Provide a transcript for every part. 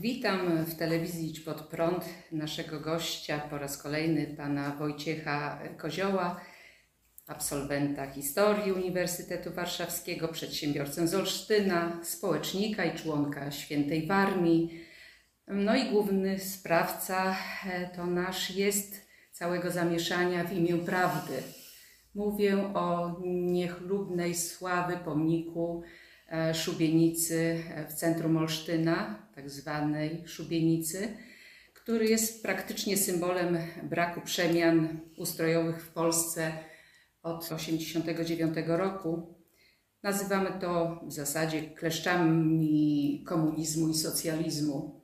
Witam w telewizji Pod Prąd naszego gościa po raz kolejny, pana Wojciecha Kozioła, absolwenta historii Uniwersytetu Warszawskiego, przedsiębiorcę z Olsztyna, społecznika i członka Świętej Warmii. No i główny sprawca e, to nasz jest całego zamieszania w imię prawdy. Mówię o niechlubnej sławy pomniku szubienicy w centrum Olsztyna, tak zwanej szubienicy, który jest praktycznie symbolem braku przemian ustrojowych w Polsce od 1989 roku. Nazywamy to w zasadzie kleszczami komunizmu i socjalizmu.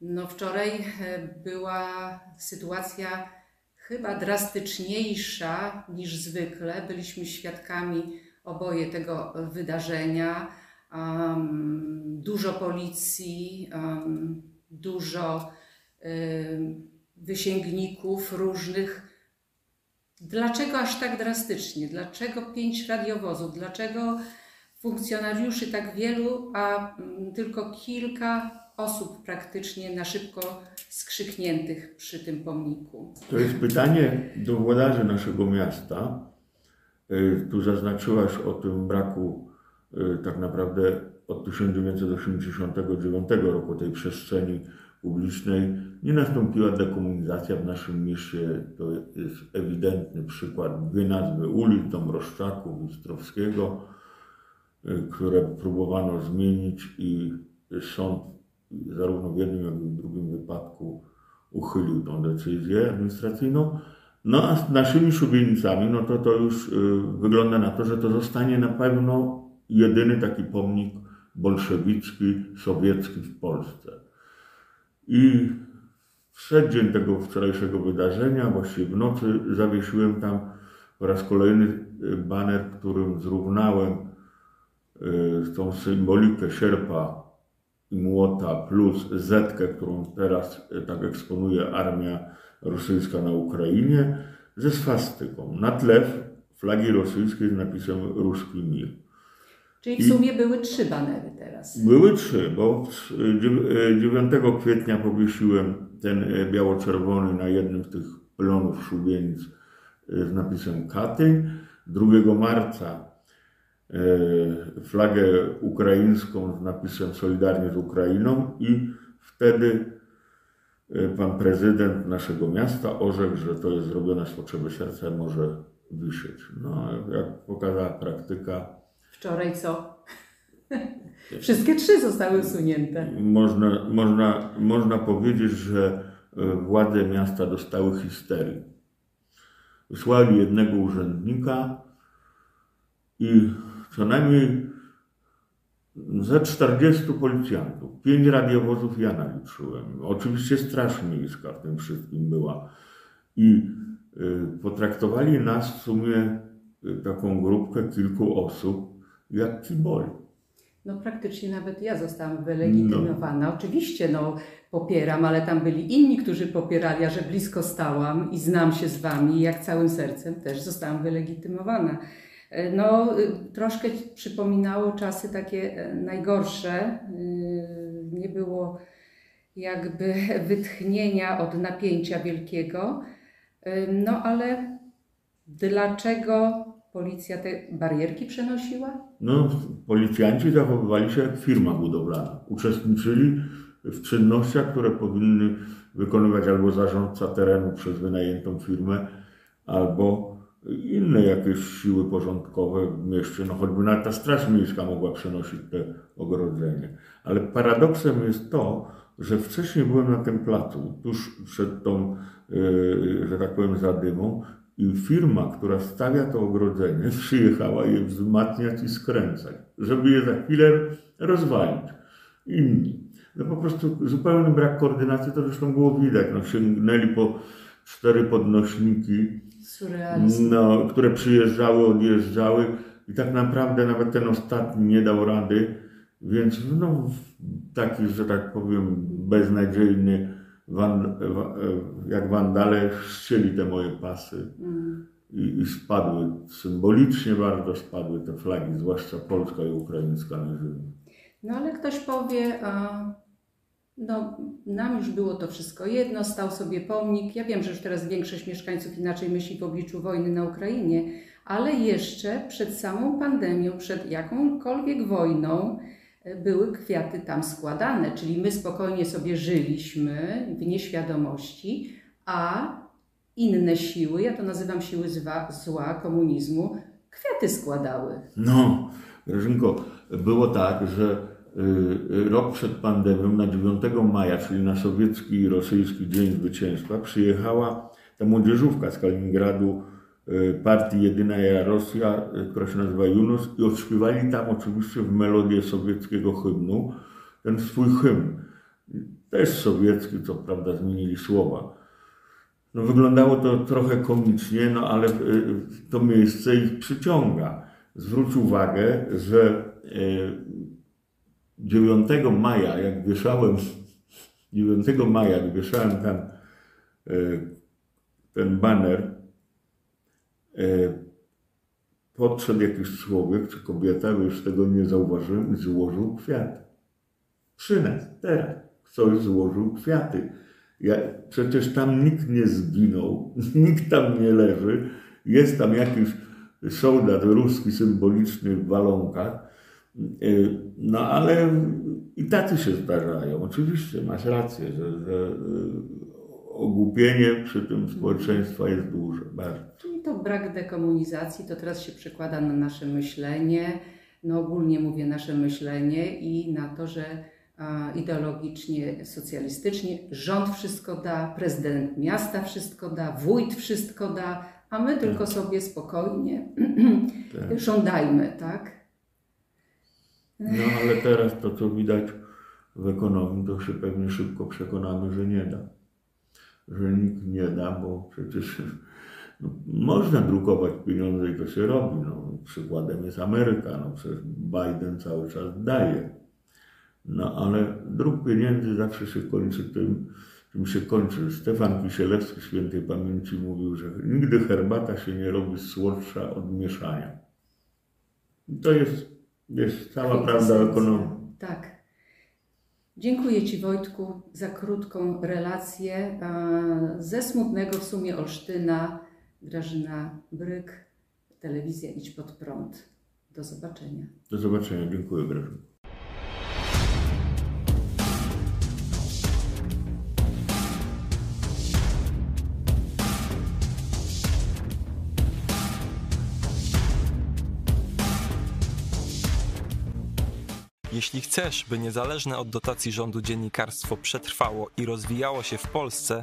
No wczoraj e, była sytuacja chyba drastyczniejsza niż zwykle. Byliśmy świadkami oboje tego wydarzenia. Um, dużo policji, um, dużo um, wysięgników różnych. Dlaczego aż tak drastycznie? Dlaczego pięć radiowozów? Dlaczego funkcjonariuszy tak wielu, a um, tylko kilka osób praktycznie na szybko skrzykniętych przy tym pomniku? To jest pytanie do włodarzy naszego miasta. Y, tu zaznaczyłaś o tym braku y, tak naprawdę od 1989 roku tej przestrzeni publicznej nie nastąpiła dekomunizacja w naszym mieście. To jest ewidentny przykład. Dwie nazwy ulic, Dąbrowszczaków i Strowskiego, y, które próbowano zmienić i sąd zarówno w jednym, jak i w drugim wypadku uchylił tą decyzję administracyjną. No a z naszymi szubienicami, no to to już y, wygląda na to, że to zostanie na pewno jedyny taki pomnik bolszewicki, sowiecki w Polsce. I w przeddzień tego wczorajszego wydarzenia, właściwie w nocy, zawiesiłem tam po raz kolejny y, baner, którym zrównałem y, tą symbolikę sierpa i młota plus zetkę, którą teraz y, tak eksponuje armia rosyjska na Ukrainie, ze swastyką. Na tle flagi rosyjskiej z napisem Ruski Mir. Czyli w sumie były trzy banery teraz. Były trzy, bo 9 kwietnia powiesiłem ten biało-czerwony na jednym z tych plonów szubienic z napisem Katyń. 2 marca flagę ukraińską z napisem Solidarnie z Ukrainą i wtedy pan prezydent naszego miasta orzekł, że to jest zrobione z potrzeby serca, może wisieć. No, jak pokazała praktyka, Wczoraj co? Wszystkie trzy zostały usunięte. Można, można, można powiedzieć, że władze miasta dostały histerii. Wysłali jednego urzędnika i co najmniej ze 40 policjantów, 5 radiowozów ja naliczyłem. Oczywiście Straż Miejska w tym wszystkim była. I potraktowali nas w sumie taką grupkę kilku osób jak kiboli. No praktycznie nawet ja zostałam wylegitymowana. No. Oczywiście no, popieram, ale tam byli inni, którzy popierali, a że blisko stałam i znam się z wami, jak całym sercem też zostałam wylegitymowana. No troszkę przypominało czasy takie najgorsze. Nie było jakby wytchnienia od napięcia wielkiego. No ale dlaczego policja te barierki przenosiła? No, policjanci zachowywali się jak firma budowlana. Uczestniczyli w czynnościach, które powinny wykonywać albo zarządca terenu przez wynajętą firmę, albo inne jakieś siły porządkowe w mieście. No choćby nawet ta Straż Miejska mogła przenosić te ogrodzenie. Ale paradoksem jest to, że wcześniej byłem na tym placu, tuż przed tą, yy, że tak powiem, zadymą i firma, która stawia to ogrodzenie, przyjechała je wzmacniać i skręcać, żeby je za chwilę rozwalić. Inni. No po prostu zupełny brak koordynacji, to zresztą było widać. No, sięgnęli po cztery podnośniki, no, które przyjeżdżały, odjeżdżały i tak naprawdę nawet ten ostatni nie dał rady, więc no, taki, że tak powiem, beznadziejny wan, jak wandale chcieli te moje pasy mm. i, i, spadły, symbolicznie bardzo spadły te flagi, zwłaszcza polska i ukraińska na ziemi. No ale ktoś powie, a No, nam już było to wszystko jedno, stał sobie pomnik. Ja wiem, że już teraz większość mieszkańców inaczej myśli w obliczu wojny na Ukrainie, ale jeszcze przed samą pandemią, przed jakąkolwiek wojną, e, były kwiaty tam składane, czyli my spokojnie sobie żyliśmy w nieświadomości, a inne siły, ja to nazywam siły zła, zła komunizmu, kwiaty składały. No, Grażynko, było tak, że y, rok przed pandemią, na 9 maja, czyli na sowiecki i rosyjski Dzień Zwycięstwa, przyjechała ta młodzieżówka z Kaliningradu y, partii Jedyna Rosja, y, która się nazywa Yunus i odśpiewali tam oczywiście w melodię sowieckiego hymnu ten swój hymn. Też sowiecki, co prawda zmienili słowa. No, wyglądało to trochę komicznie, no ale to miejsce ich przyciąga. Zwróć uwagę, że 9 maja, jak wieszałem, 9 maja, jak wieszałem tam ten baner, podszedł jakiś człowiek czy kobieta, już tego nie zauważyłem, i złożył kwiaty. Przy nas, teraz. Ktoś złożył kwiaty. Ja, przecież tam nikt nie zginął, nikt tam nie leży. Jest tam jakiś soldat ruski symboliczny w walonkach Y, no ale i tacy się zdarzają. Oczywiście masz rację, że, że y, ogłupienie przy tym społeczeństwa jest duże, bardzo. To brak dekomunizacji, to teraz się przekłada na nasze myślenie, no ogólnie mówię nasze myślenie i na to, że ideologicznie, socjalistycznie rząd wszystko da, prezydent miasta wszystko da, wójt wszystko da, a my tylko tak. sobie spokojnie tak. żądajmy, tak? No ale teraz to, co widać w ekonomii, to się pewnie szybko przekonamy, że nie da. Że nikt nie da, bo przecież no, można drukować pieniądze i to się robi. No, przykładem jest Ameryka. No, przecież Biden cały czas daje. No ale druk pieniędzy zawsze się kończy tym, czym się kończy. Stefan Kisielewski świętej pamięci mówił, że nigdy herbata się nie robi słodsza od mieszania. I to jest jest cała prawda ekonomii. Tak. Dziękuję Ci Wojtku za krótką relację ze smutnego w sumie Olsztyna. Grażyna Bryk, telewizja Idź Pod Prąd. Do zobaczenia. Do zobaczenia. Dziękuję Grażyna. Jeśli chcesz, by niezależne od dotacji rządu dziennikarstwo przetrwało i rozwijało się w Polsce,